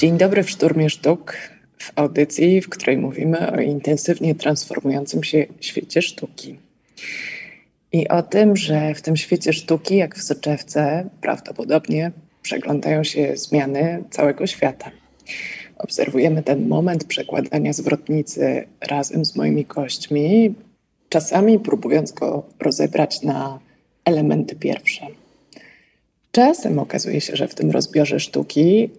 Dzień dobry w Szturmie Sztuk, w audycji, w której mówimy o intensywnie transformującym się świecie sztuki. I o tym, że w tym świecie sztuki, jak w soczewce, prawdopodobnie przeglądają się zmiany całego świata. Obserwujemy ten moment przekładania zwrotnicy razem z moimi gośćmi, czasami próbując go rozebrać na elementy pierwsze. Czasem okazuje się, że w tym rozbiorze sztuki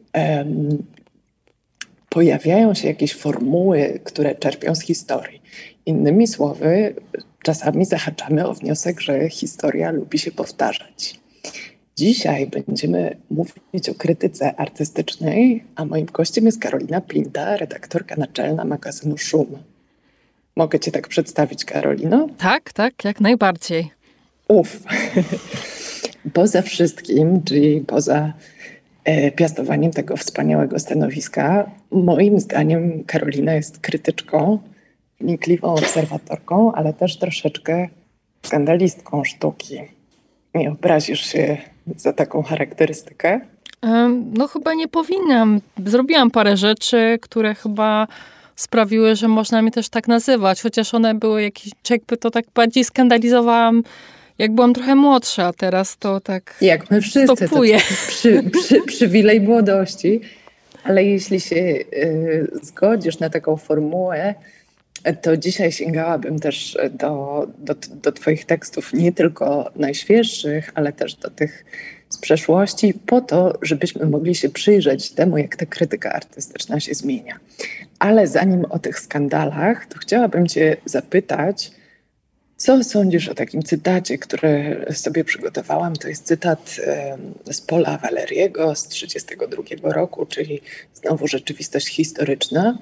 pojawiają się jakieś formuły, które czerpią z historii. Innymi słowy, czasami zahaczamy o wniosek, że historia lubi się powtarzać. Dzisiaj będziemy mówić o krytyce artystycznej, a moim gościem jest Karolina Pinta, redaktorka naczelna magazynu Szum. Mogę Cię tak przedstawić, Karolino? Tak, tak, jak najbardziej. Uf. poza wszystkim, czyli poza e, piastowaniem tego wspaniałego stanowiska, moim zdaniem Karolina jest krytyczką, wnikliwą obserwatorką, ale też troszeczkę skandalistką sztuki. Nie obrazisz się za taką charakterystykę? No chyba nie powinnam. Zrobiłam parę rzeczy, które chyba sprawiły, że można mnie też tak nazywać, chociaż one były jakieś, jakby to tak bardziej skandalizowałam jak byłam trochę młodsza, teraz to tak Jak my wszyscy, stopuję. to przy, przy, przywilej młodości. Ale jeśli się y, zgodzisz na taką formułę, to dzisiaj sięgałabym też do, do, do Twoich tekstów, nie tylko najświeższych, ale też do tych z przeszłości, po to, żebyśmy mogli się przyjrzeć temu, jak ta krytyka artystyczna się zmienia. Ale zanim o tych skandalach, to chciałabym Cię zapytać, co sądzisz o takim cytacie, który sobie przygotowałam? To jest cytat z Pola Waleriego z 1932 roku, czyli znowu rzeczywistość historyczna.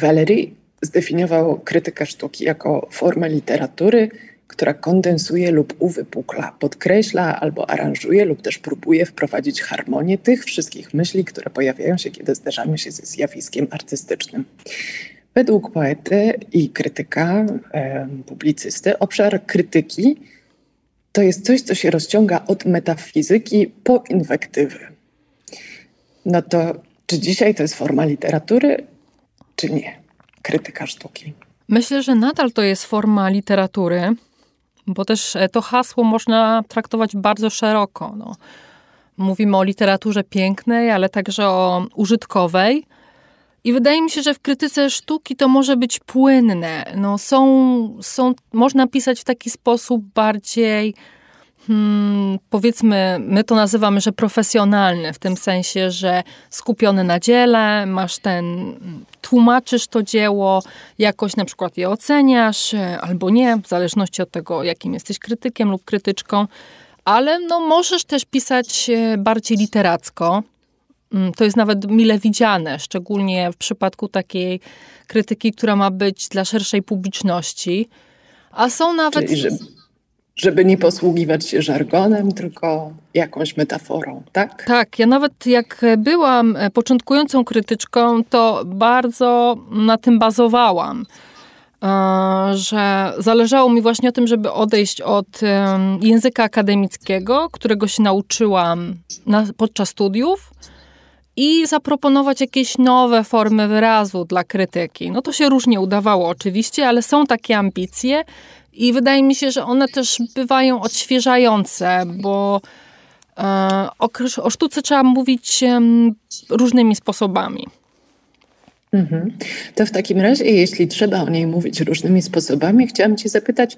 Valery zdefiniował krytykę sztuki jako formę literatury, która kondensuje lub uwypukla, podkreśla albo aranżuje lub też próbuje wprowadzić harmonię tych wszystkich myśli, które pojawiają się, kiedy zderzamy się ze zjawiskiem artystycznym. Według poety i krytyka, publicysty, obszar krytyki to jest coś, co się rozciąga od metafizyki po inwektywy. No to czy dzisiaj to jest forma literatury, czy nie? Krytyka sztuki. Myślę, że nadal to jest forma literatury, bo też e, to hasło można traktować bardzo szeroko. No. Mówimy o literaturze pięknej, ale także o użytkowej. I wydaje mi się, że w krytyce sztuki to może być płynne. No, są, są, można pisać w taki sposób bardziej, hmm, powiedzmy, my to nazywamy, że profesjonalny, w tym sensie, że skupiony na dziele, masz ten, tłumaczysz to dzieło, jakoś na przykład je oceniasz, albo nie, w zależności od tego, jakim jesteś krytykiem lub krytyczką. Ale no, możesz też pisać e, bardziej literacko, to jest nawet mile widziane, szczególnie w przypadku takiej krytyki, która ma być dla szerszej publiczności. A są nawet. Czyli, żeby, żeby nie posługiwać się żargonem, tylko jakąś metaforą, tak? Tak, ja nawet jak byłam początkującą krytyczką, to bardzo na tym bazowałam e, że zależało mi właśnie o tym, żeby odejść od języka akademickiego, którego się nauczyłam na, podczas studiów, i zaproponować jakieś nowe formy wyrazu dla krytyki. No to się różnie udawało oczywiście, ale są takie ambicje i wydaje mi się, że one też bywają odświeżające, bo e, o, o sztuce trzeba mówić różnymi sposobami. Mhm. To w takim razie, jeśli trzeba o niej mówić różnymi sposobami, chciałam Cię zapytać,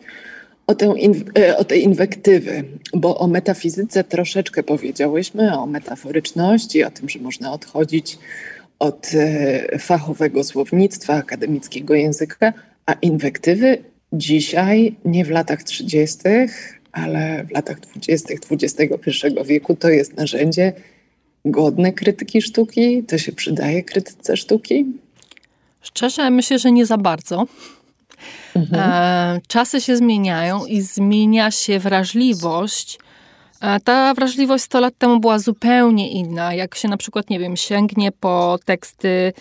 o, tę e, o te inwektywy, bo o metafizyce troszeczkę powiedziałyśmy, o metaforyczności, o tym, że można odchodzić od e, fachowego słownictwa, akademickiego języka, a inwektywy dzisiaj, nie w latach 30., ale w latach 20. XXI wieku to jest narzędzie godne krytyki sztuki? To się przydaje krytyce sztuki? Szczerze myślę, że nie za bardzo. Mhm. E, czasy się zmieniają i zmienia się wrażliwość. E, ta wrażliwość 100 lat temu była zupełnie inna. Jak się na przykład, nie wiem, sięgnie po teksty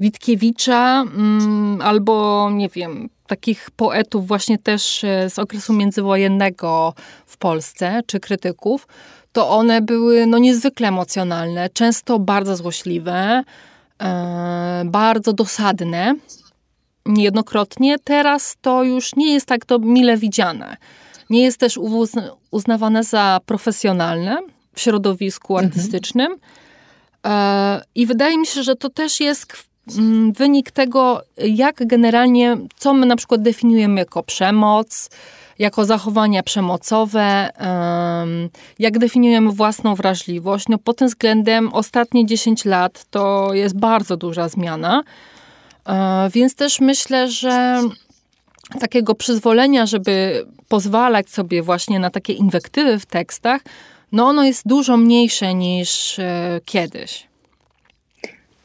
Witkiewicza mm, albo, nie wiem, takich poetów właśnie też e, z okresu międzywojennego w Polsce, czy krytyków, to one były no, niezwykle emocjonalne, często bardzo złośliwe, bardzo dosadne niejednokrotnie. Teraz to już nie jest tak to mile widziane. Nie jest też uznawane za profesjonalne w środowisku mhm. artystycznym. E, I wydaje mi się, że to też jest mm, wynik tego, jak generalnie, co my na przykład definiujemy jako przemoc, jako zachowania przemocowe, jak definiujemy własną wrażliwość. No pod tym względem ostatnie 10 lat to jest bardzo duża zmiana. E, więc też myślę, że takiego przyzwolenia, żeby pozwalać sobie właśnie na takie inwektywy w tekstach, no ono jest dużo mniejsze niż e, kiedyś.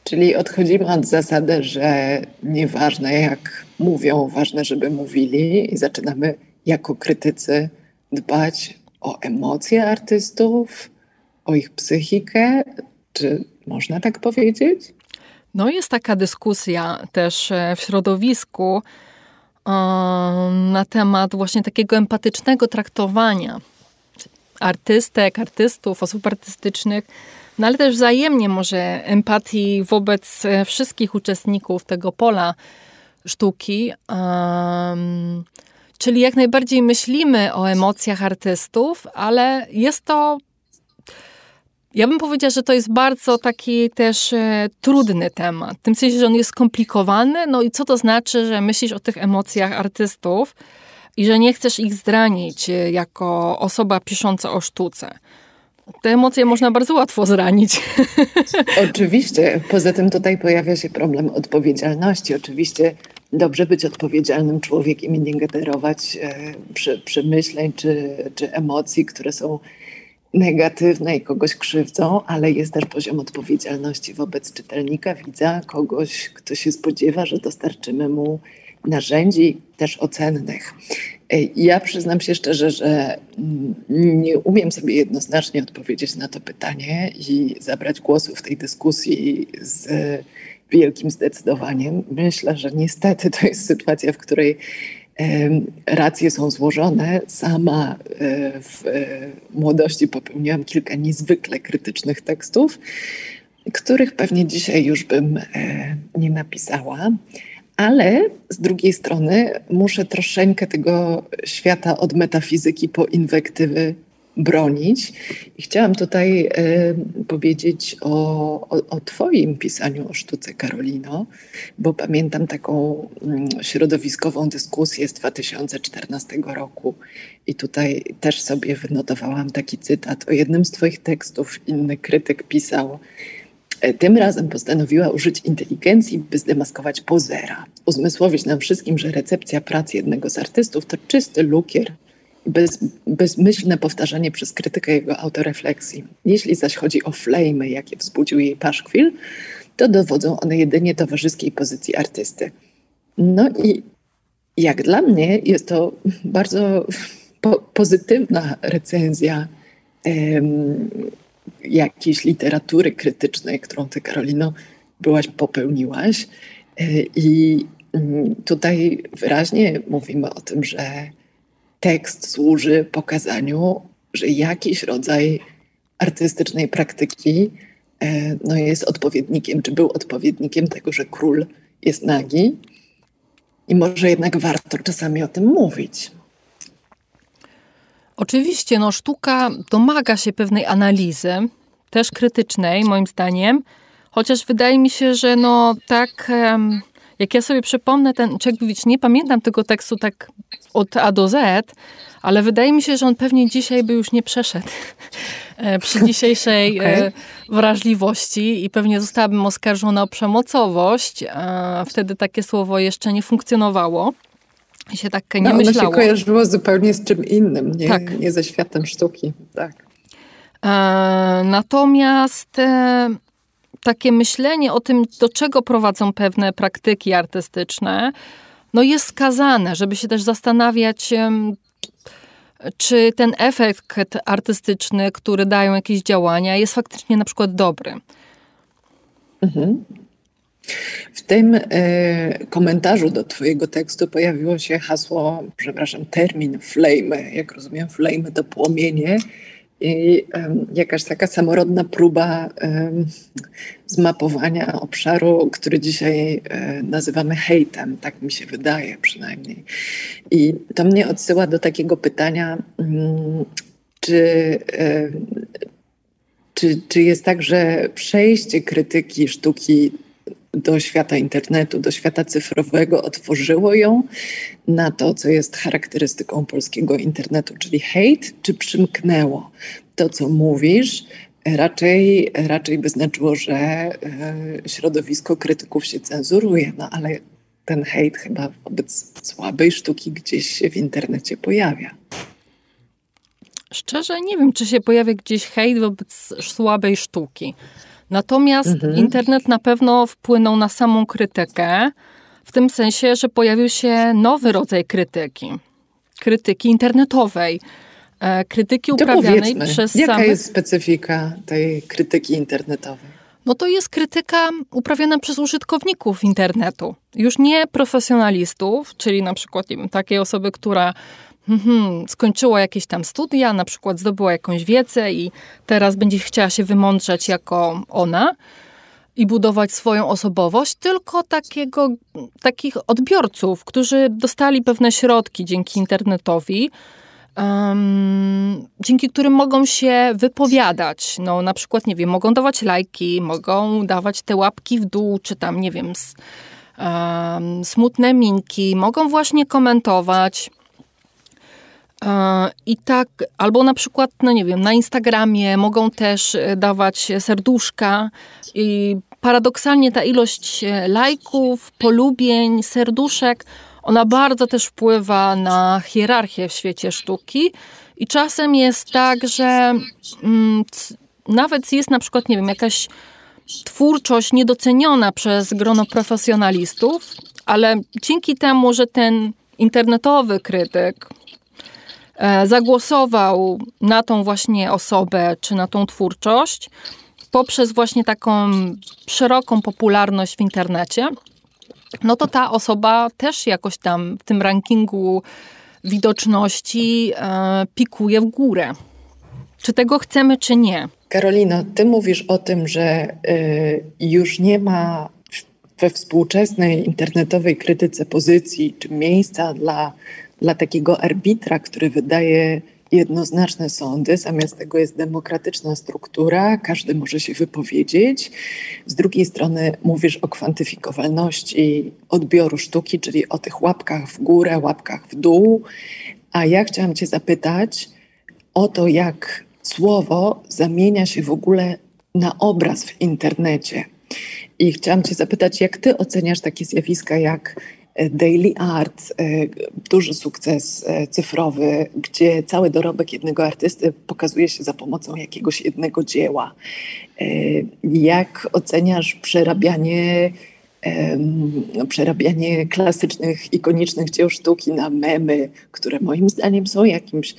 Czyli odchodzimy od zasady, że nieważne jak mówią, ważne, żeby mówili i zaczynamy jako krytycy dbać o emocje artystów, o ich psychikę. Czy można tak powiedzieć? No jest taka dyskusja też e, w środowisku na temat właśnie takiego empatycznego traktowania artystek, artystów, osób artystycznych, no ale też wzajemnie może empatii wobec e, wszystkich uczestników tego pola sztuki. Czyli jak najbardziej myślimy o emocjach artystów, ale jest to ja bym powiedziała, że to jest bardzo taki też e, trudny temat. W tym sensie, że on jest skomplikowany. No i co to znaczy, że myślisz o tych emocjach artystów i że nie chcesz ich zranić e, jako osoba pisząca o sztuce? Te emocje można bardzo łatwo zranić. Oczywiście. Poza tym tutaj pojawia się problem odpowiedzialności. Oczywiście dobrze być odpowiedzialnym człowiekiem i nie generować e, przemyśleń czy, czy emocji, które są negatywne i kogoś krzywdzą, ale jest też poziom odpowiedzialności wobec czytelnika, widza, kogoś, kto się spodziewa, że dostarczymy mu narzędzi też ocennych. Ja przyznam się szczerze, że nie umiem sobie jednoznacznie odpowiedzieć na to pytanie i zabrać głosu w tej dyskusji z wielkim zdecydowaniem. Myślę, że niestety to jest sytuacja, w której racje są złożone. Sama e, w e, młodości popełniłam kilka niezwykle krytycznych tekstów, których pewnie dzisiaj już bym e, nie napisała. Ale z drugiej strony muszę troszeczkę tego świata od metafizyki po inwektywy bronić. I chciałam tutaj y, powiedzieć o, o, o, Twoim pisaniu o sztuce, Karolino, bo pamiętam taką y, środowiskową dyskusję z 2014 roku. I tutaj też sobie wynotowałam taki cytat. O jednym z Twoich tekstów inny krytyk pisał. E, tym razem postanowiła użyć inteligencji, by zdemaskować pozera. Uzmysłowić nam wszystkim, że recepcja pracy jednego z artystów to czysty lukier bez, bezmyślne powtarzanie przez krytykę jego autorefleksji. Jeśli zaś chodzi o flamy, jakie wzbudził jej paszkwil, to dowodzą one jedynie towarzyskiej pozycji artysty. No i jak dla mnie jest to bardzo po pozytywna recenzja em, jakiejś literatury krytycznej, którą ty, Karolino, byłaś, popełniłaś. E, I mm, tutaj wyraźnie mówimy o tym, że tekst służy pokazaniu, że jakiś rodzaj artystycznej praktyki e, no jest odpowiednikiem, czy był odpowiednikiem tego, że król jest nagi. I może jednak warto czasami o tym mówić. Oczywiście, no, sztuka domaga się pewnej analizy, też krytycznej, moim zdaniem. Chociaż wydaje mi się, że no tak jak ja sobie przypomnę ten Czegwicz, nie pamiętam tego tekstu tak od A do Z, ale wydaje mi się, że on pewnie dzisiaj by już nie przeszedł e, przy dzisiejszej e, okay. wrażliwości i pewnie zostałabym oskarżona o przemocowość. Wtedy takie słowo jeszcze nie funkcjonowało. I się tak nie no, myślało. Ono się kojarzyło zupełnie z czym innym, nie, tak. nie ze światem sztuki. Tak. E, natomiast takie myślenie o tym, do czego prowadzą pewne praktyki artystyczne, no jest skazane, żeby się też zastanawiać, czy ten efekt artystyczny, który dają jakieś działania, jest faktycznie na przykład dobry. Mhm. W tym y, komentarzu do Twojego tekstu pojawiło się hasło, przepraszam, termin flame. Jak rozumiem, flame to płomienie. I jakaś taka samorodna próba zmapowania obszaru, który dzisiaj um, nazywamy hejtem, tak mi się wydaje przynajmniej. I to mnie odsyła do takiego pytania, mm, czy, czy, czy jest tak, że przejście krytyki sztuki do świata internetu, do świata cyfrowego, otworzyło ją na to, co jest charakterystyką polskiego internetu, czyli hejt, czy przymknęło to, co mówisz, raczej, raczej by znaczyło, że e, środowisko krytyków się cenzuruje, no ale ten hejt chyba wobec słabej sztuki gdzieś się w internecie pojawia. Szczerze nie wiem, czy się pojawia gdzieś hejt wobec słabej sztuki. Natomiast mhm. internet na pewno wpłynął na samą krytykę, w tym sensie, że pojawił się nowy rodzaj krytyki. Krytyki internetowej. E, krytyki uprawianej przez jaka samych... jest specyfika tej krytyki internetowej? No to jest krytyka uprawiana przez użytkowników internetu. Już nie profesjonalistów, czyli na przykład nie wiem, takiej osoby, która mhm, skończyła jakieś tam studia, na przykład zdobyła jakąś wiedzę i teraz będzie chciała się wymądrzeć jako ona i budować swoją osobowość, tylko takiego, takich odbiorców, którzy dostali pewne środki dzięki internetowi, um, dzięki którym mogą się wypowiadać. No, na przykład, nie wiem, mogą dawać lajki, mogą dawać te łapki w dół, czy tam, nie wiem, um, smutne minki, mogą właśnie komentować. I tak, albo na przykład, no nie wiem, na Instagramie mogą też e, dawać serduszka i paradoksalnie ta ilość e, lajków, polubień, serduszek, ona bardzo też wpływa na hierarchię w świecie sztuki. I czasem jest tak, że mm, nawet jest na przykład, nie wiem, jakaś twórczość niedoceniona przez grono profesjonalistów, ale dzięki temu, że ten internetowy krytyk E, zagłosował na tą właśnie osobę, czy na tą twórczość, poprzez właśnie taką szeroką popularność w internecie, no to ta osoba też jakoś tam w tym rankingu widoczności e, pikuje w górę. Czy tego chcemy, czy nie? Karolino, ty mówisz o tym, że y, już nie ma we współczesnej internetowej krytyce pozycji czy miejsca dla dla takiego arbitra, który wydaje jednoznaczne sądy, zamiast tego jest demokratyczna struktura, każdy może się wypowiedzieć. Z drugiej strony mówisz o kwantyfikowalności odbioru sztuki, czyli o tych łapkach w górę, łapkach w dół. A ja chciałam Cię zapytać o to, jak słowo zamienia się w ogóle na obraz w internecie. I chciałam Cię zapytać, jak Ty oceniasz takie zjawiska jak Daily Art, e, duży sukces e, cyfrowy, gdzie cały dorobek jednego artysty pokazuje się za pomocą jakiegoś jednego dzieła. E, jak oceniasz przerabianie, przerabianie klasycznych, ikonicznych dzieł sztuki na memy, które moim zdaniem są jakimś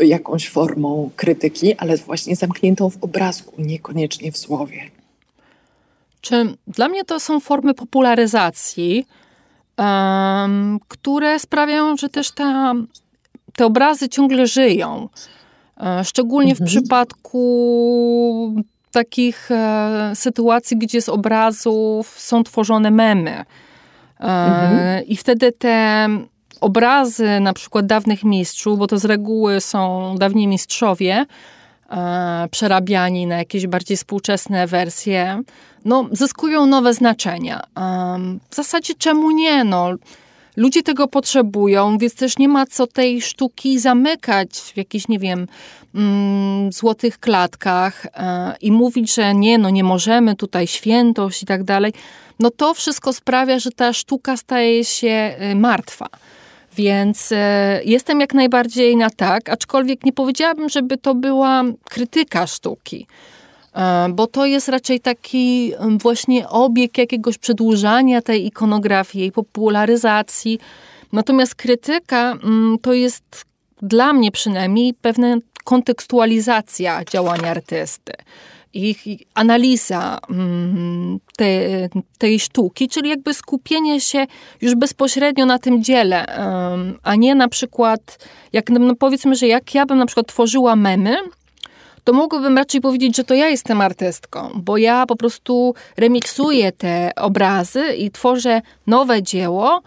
jakąś formą krytyki, ale właśnie zamkniętą w obrazku, niekoniecznie w słowie. Czy dla mnie to są formy popularyzacji, które sprawiają, że też ta, te obrazy ciągle żyją. E, szczególnie mhm. w przypadku takich e, sytuacji, gdzie z obrazów są tworzone memy. E, mhm. I wtedy te obrazy na przykład dawnych mistrzów, bo to z reguły są dawni mistrzowie, przerabiani na jakieś bardziej współczesne wersje, no, zyskują nowe znaczenia. W zasadzie czemu nie? No, ludzie tego potrzebują, więc też nie ma co tej sztuki zamykać w jakichś, nie wiem, mm, złotych klatkach e, i mówić, że nie, no nie możemy, tutaj świętość i tak dalej. No to wszystko sprawia, że ta sztuka staje się y, martwa. Więc e, jestem jak najbardziej na tak, aczkolwiek nie powiedziałabym, żeby to była krytyka sztuki. E, bo to jest raczej taki właśnie obieg jakiegoś przedłużania tej ikonografii, jej popularyzacji. Natomiast krytyka to jest dla mnie przynajmniej pewna kontekstualizacja działania artysty. Ich analiza tej, tej sztuki, czyli jakby skupienie się już bezpośrednio na tym dziele, a nie na przykład, jak no powiedzmy, że jak ja bym na przykład tworzyła memy, to mogłabym raczej powiedzieć, że to ja jestem artystką, bo ja po prostu remiksuję te obrazy i tworzę nowe dzieło,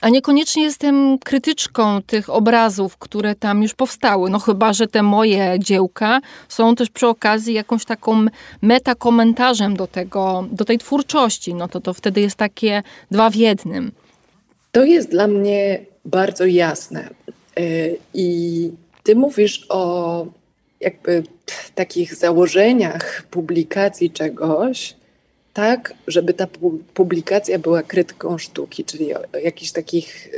a niekoniecznie jestem krytyczką tych obrazów, które tam już powstały. No chyba, że te moje dziełka są też przy okazji jakąś taką metakomentarzem do tego, do tej twórczości. No to to wtedy jest takie dwa w jednym. To jest dla mnie bardzo jasne. E, I ty mówisz o jakby takich założeniach publikacji czegoś, tak, żeby ta publikacja była krytyką sztuki, czyli o, o jakichś takich,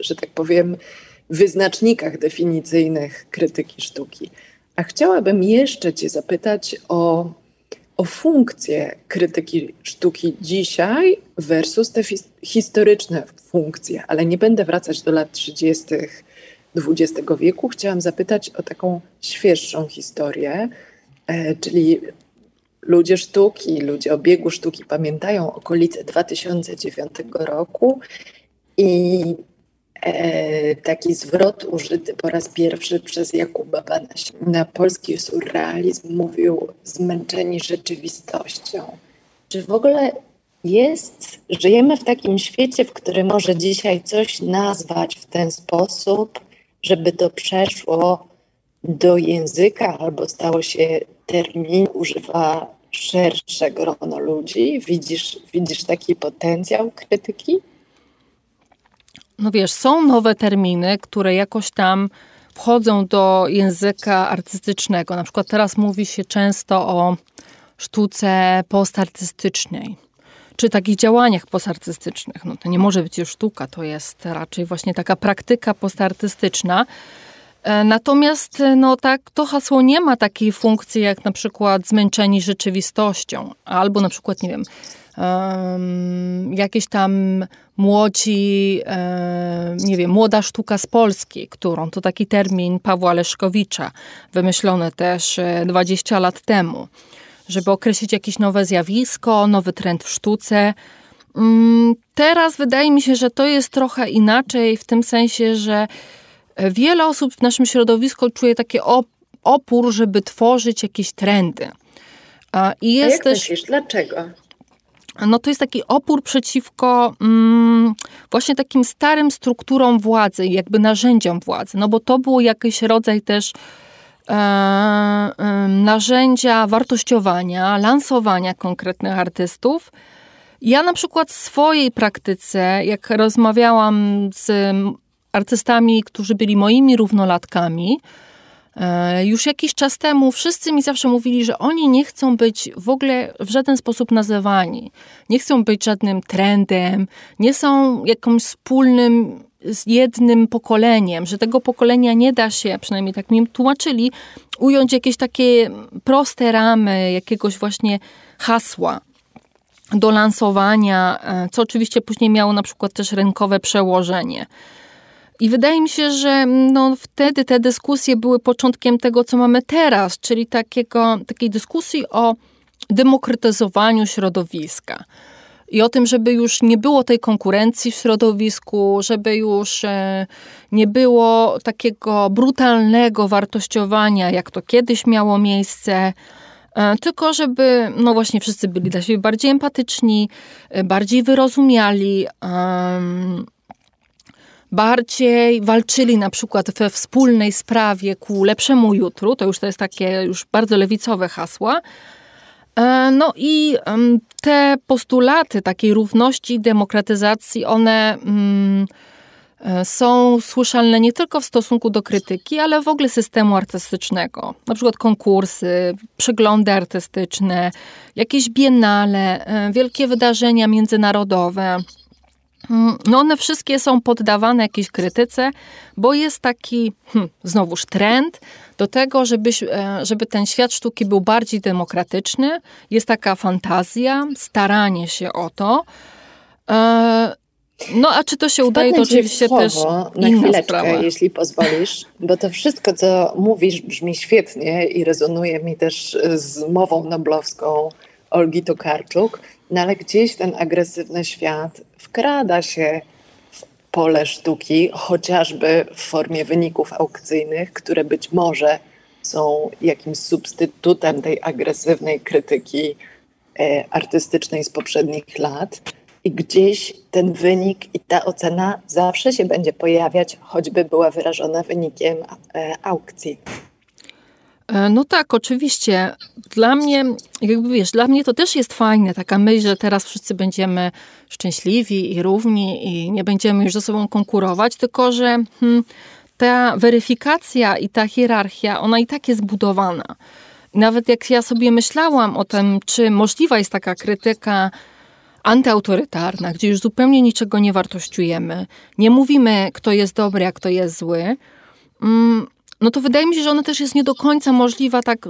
że tak powiem, wyznacznikach definicyjnych krytyki sztuki. A chciałabym jeszcze Cię zapytać o, o funkcję krytyki sztuki dzisiaj versus te historyczne funkcje, ale nie będę wracać do lat 30. XX wieku. Chciałam zapytać o taką świeższą historię, e, czyli ludzie sztuki, ludzie obiegu sztuki pamiętają okolice 2009 roku i e, taki zwrot użyty po raz pierwszy przez Jakuba Banaś na polski surrealizm mówił zmęczeni rzeczywistością. Czy w ogóle jest, żyjemy w takim świecie, w którym może dzisiaj coś nazwać w ten sposób, żeby to przeszło do języka albo stało się termin, używa szersze grono ludzi? Widzisz, widzisz taki potencjał krytyki? No wiesz, są nowe terminy, które jakoś tam wchodzą do języka artystycznego. Na przykład teraz mówi się często o sztuce postartystycznej, czy takich działaniach postartystycznych. No to nie może być już sztuka, to jest raczej właśnie taka praktyka postartystyczna. E, natomiast e, no tak, to hasło nie ma takiej funkcji jak na przykład zmęczeni rzeczywistością, albo na przykład, nie wiem, um, jakieś tam młodzi, um, nie wiem, młoda sztuka z Polski, którą to taki termin Pawła Leszkowicza, wymyślony też 20 e, lat temu, żeby określić jakieś nowe zjawisko, nowy trend w sztuce. Um, teraz wydaje mi się, że to jest trochę inaczej, w tym sensie, że Wiele osób w naszym środowisku czuje taki opór, żeby tworzyć jakieś trendy. I jest A jak też. Myślisz, dlaczego? No to jest taki opór przeciwko mm, właśnie takim starym strukturom władzy, jakby narzędziom władzy. No bo to był jakiś rodzaj też e, e, narzędzia wartościowania, lansowania konkretnych artystów. Ja na przykład w swojej praktyce, jak rozmawiałam z artystami, którzy byli moimi równolatkami. E, już jakiś czas temu wszyscy mi zawsze mówili, że oni nie chcą być w ogóle w żaden sposób nazywani. Nie chcą być żadnym trendem, nie są jakimś wspólnym z jednym pokoleniem, że tego pokolenia nie da się, przynajmniej tak mi tłumaczyli, ująć jakieś takie proste ramy, jakiegoś właśnie hasła do lansowania, e, co oczywiście później miało na przykład też rynkowe przełożenie. I wydaje mi się, że no, wtedy te dyskusje były początkiem tego, co mamy teraz, czyli takiego, takiej dyskusji o demokratyzowaniu środowiska. I o tym, żeby już nie było tej konkurencji w środowisku, żeby już e, nie było takiego brutalnego wartościowania, jak to kiedyś miało miejsce, e, tylko żeby, no właśnie, wszyscy byli dla siebie bardziej empatyczni, e, bardziej wyrozumiali bardziej walczyli na przykład we wspólnej sprawie ku lepszemu jutru, to już to jest takie już bardzo lewicowe hasła. E, no i te postulaty takiej równości demokratyzacji, one mm, e, są słyszalne nie tylko w stosunku do krytyki, ale w ogóle systemu artystycznego. Na przykład konkursy, przeglądy artystyczne, jakieś biennale, e, wielkie wydarzenia międzynarodowe. Mm, no one wszystkie są poddawane jakiejś krytyce, bo jest taki, hmm, znowuż trend do tego, żeby, e, żeby ten świat sztuki był bardziej demokratyczny. Jest taka fantazja, staranie się o to. E, no a czy to się udaje, to oczywiście też na chwileczkę, sprawa. jeśli pozwolisz, bo to wszystko, co mówisz brzmi świetnie i rezonuje mi też z mową noblowską Olgi Tokarczuk, no ale gdzieś ten agresywny świat wkrada się pole sztuki, chociażby w formie wyników aukcyjnych, które być może są jakimś substytutem tej agresywnej krytyki e, artystycznej z poprzednich lat. I gdzieś ten wynik i ta ocena zawsze się będzie pojawiać, choćby była wyrażona wynikiem e, aukcji. E, no tak, oczywiście. Dla mnie, jakby wiesz, dla mnie to też jest fajne, taka myśl, że teraz wszyscy będziemy szczęśliwi i równi i nie będziemy już ze sobą konkurować, tylko że hmm, ta weryfikacja i ta hierarchia, ona i tak jest budowana. Nawet jak ja sobie myślałam o tym, czy możliwa jest taka krytyka antyautorytarna, gdzie już zupełnie niczego nie wartościujemy, nie mówimy, kto jest dobry, a kto jest zły, mm, no to wydaje mi się, że ona też jest nie do końca możliwa tak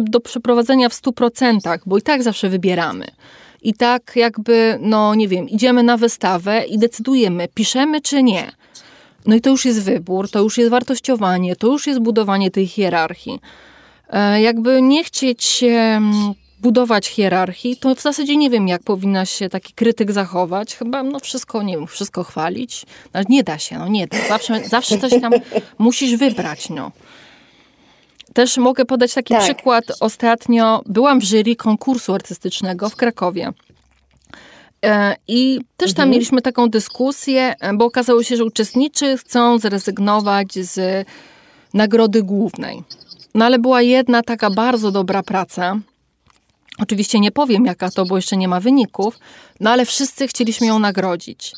do przeprowadzenia w 100%, bo i tak zawsze wybieramy. I tak jakby, no nie wiem, idziemy na wystawę i decydujemy, piszemy czy nie. No i to już jest wybór, to już jest wartościowanie, to już jest budowanie tej hierarchii. E, jakby nie chcieć budować hierarchii, to w zasadzie nie wiem, jak powinna się taki krytyk zachować. Chyba no wszystko, nie wiem, wszystko chwalić. No, nie da się, no nie da. Zawsze, zawsze coś tam musisz wybrać, no. Też mogę podać taki tak. przykład. Ostatnio byłam w jury konkursu artystycznego w Krakowie. E, I też tam mhm. mieliśmy taką dyskusję, e, bo okazało się, że uczestnicy chcą zrezygnować z nagrody głównej. No ale była jedna taka bardzo dobra praca, Oczywiście nie powiem, jaka to, bo jeszcze nie ma wyników, no ale wszyscy chcieliśmy ją nagrodzić.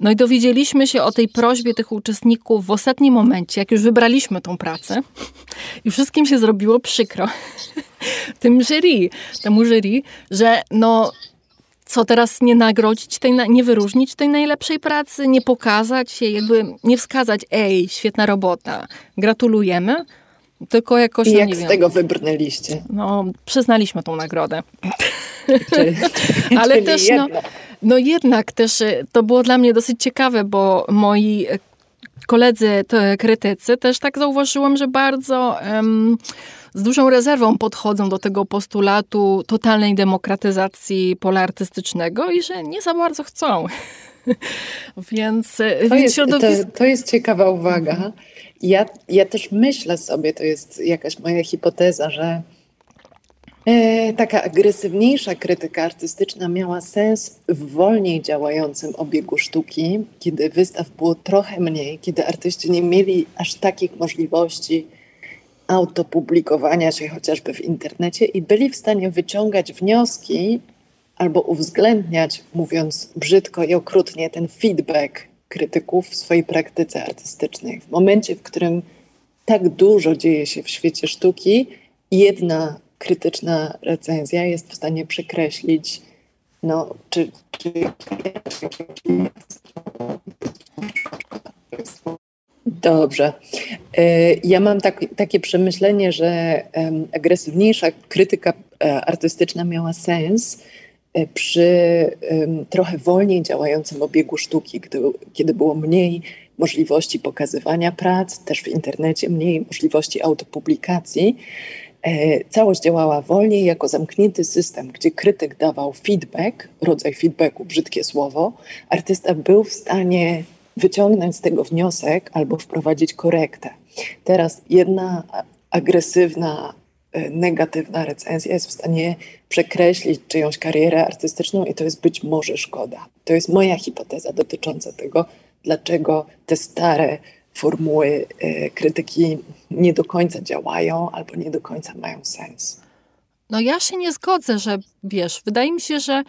No i dowiedzieliśmy się o tej prośbie tych uczestników w ostatnim momencie, jak już wybraliśmy tą pracę i wszystkim się zrobiło przykro. Tym jury, temu jury, że no co teraz nie nagrodzić, tej, nie wyróżnić tej najlepszej pracy, nie pokazać jej, jakby nie wskazać, ej, świetna robota, gratulujemy, tylko jakoś. I no, jak z wiem, tego wybrnęliście? No, przyznaliśmy tą nagrodę. Czyli, Ale czyli też, no, no jednak też y, to było dla mnie dosyć ciekawe, bo moi koledzy krytycy też tak zauważyłam, że bardzo um, z dużą rezerwą podchodzą do tego postulatu totalnej demokratyzacji pola artystycznego i że nie za bardzo chcą. więc, y, to, więc jest, to, to jest ciekawa uwaga. Ja, ja też myślę sobie, to jest jakaś moja hipoteza, że e, taka agresywniejsza krytyka artystyczna miała sens w wolniej działającym obiegu sztuki, kiedy wystaw było trochę mniej, kiedy artyści nie mieli aż takich możliwości autopublikowania się chociażby w internecie i byli w stanie wyciągać wnioski albo uwzględniać, mówiąc brzydko i okrutnie, ten feedback krytyków w swojej praktyce artystycznej. W momencie, w którym tak dużo dzieje się w świecie sztuki, jedna krytyczna recenzja jest w stanie przekreślić, no, czy, czy Dobrze. E, ja mam tak, takie przemyślenie, że agresywniejsza krytyka e, artystyczna miała sens, przy trochę wolniej działającym obiegu sztuki, gdy, kiedy było mniej możliwości pokazywania prac, też w internecie mniej możliwości autopublikacji. E, całość działała wolniej jako zamknięty system, gdzie krytyk dawał feedback, rodzaj feedbacku, brzydkie słowo. Artysta był w stanie wyciągnąć z tego wniosek albo wprowadzić korektę. Teraz jedna agresywna E, negatywna recenzja jest w stanie przekreślić czyjąś karierę artystyczną i to jest być może szkoda. To jest moja hipoteza dotycząca tego, dlaczego te stare formuły e, krytyki nie do końca działają albo nie do końca mają sens. No ja się nie zgodzę, że wiesz, wydaje mi się, że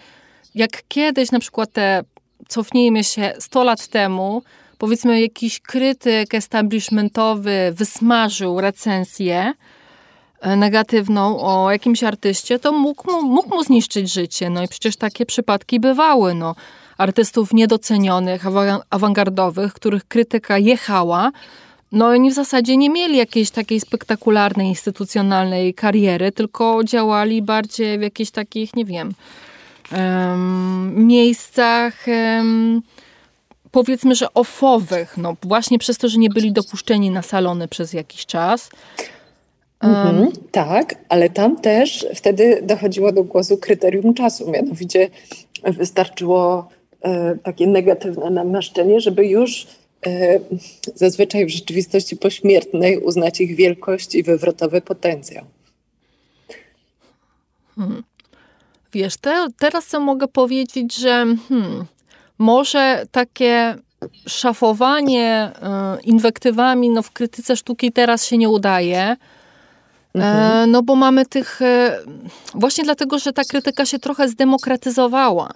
jak kiedyś na przykład te, cofnijmy się 100 lat temu, powiedzmy jakiś krytyk establishmentowy wysmażył recenzję, negatywną o jakimś artyście, to mógł mu, mógł mu zniszczyć życie. No i przecież takie przypadki bywały. No. Artystów niedocenionych, awangardowych, których krytyka jechała, no oni w zasadzie nie mieli jakiejś takiej spektakularnej, instytucjonalnej kariery, tylko działali bardziej w jakichś takich, nie wiem, um, miejscach um, powiedzmy, że ofowych, no właśnie przez to, że nie byli dopuszczeni na salony przez jakiś czas. Mhm, um, tak, ale tam też wtedy dochodziło do głosu kryterium czasu, mianowicie wystarczyło e, takie negatywne namaszczenie, żeby już e, zazwyczaj w rzeczywistości pośmiertnej uznać ich wielkość i wywrotowy potencjał. Hmm. Wiesz, te, teraz co mogę powiedzieć, że hmm, może takie szafowanie y, inwektywami no, w krytyce sztuki teraz się nie udaje. E, mhm. No bo mamy tych, e, właśnie dlatego, że ta krytyka się trochę zdemokratyzowała.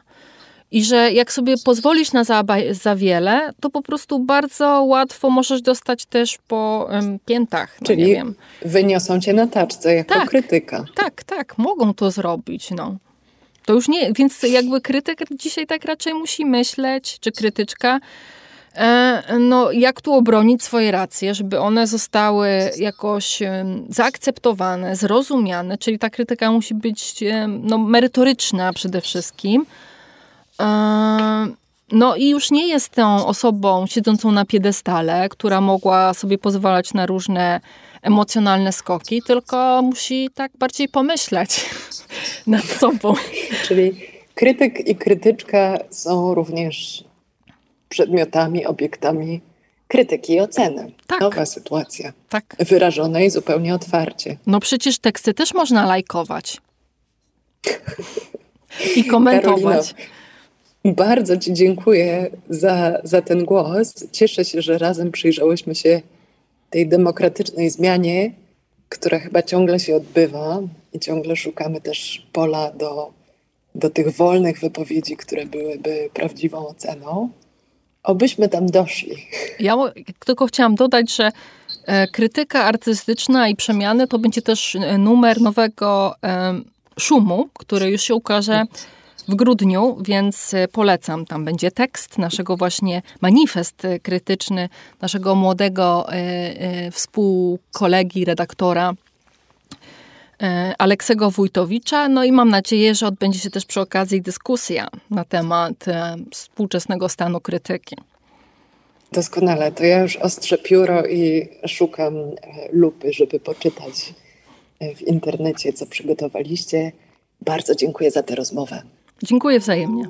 I że jak sobie pozwolisz na za, za wiele, to po prostu bardzo łatwo możesz dostać też po um, piętach. No Czyli wyniosą cię na taczce jako tak, krytyka. Tak, tak, mogą to zrobić. No. To już nie, więc jakby krytyk dzisiaj tak raczej musi myśleć, czy krytyczka, e, no, jak tu obronić swoje racje, żeby one zostały jakoś zaakceptowane, zrozumiane, czyli ta krytyka musi być no, merytoryczna przede wszystkim. E, no i już nie jest tą osobą siedzącą na piedestale, która mogła sobie pozwalać na różne emocjonalne skoki, tylko musi tak bardziej pomyśleć nad sobą. Czyli krytyk i krytyczka są również przedmiotami, obiektami krytyki i oceny. Tak. Nowa sytuacja. Tak. Wyrażonej zupełnie otwarcie. No przecież teksty też można lajkować. I komentować. Karolino, bardzo Ci dziękuję za, za ten głos. Cieszę się, że razem przyjrzałyśmy się tej demokratycznej zmianie, która chyba ciągle się odbywa i ciągle szukamy też pola do, do tych wolnych wypowiedzi, które byłyby prawdziwą oceną. Obyśmy tam doszli. Ja tylko chciałam dodać, że e, krytyka artystyczna i przemiany to będzie też e, numer nowego e, szumu, który już się ukaże w grudniu, więc polecam. Tam będzie tekst naszego właśnie manifest krytyczny naszego młodego współkolegi, redaktora Aleksego Wójtowicza. No i mam nadzieję, że odbędzie się też przy okazji dyskusja na temat współczesnego stanu krytyki. Doskonale. To ja już ostrzę pióro i szukam lupy, żeby poczytać w internecie, co przygotowaliście. Bardzo dziękuję za tę rozmowę. Dziękuję wzajemnie.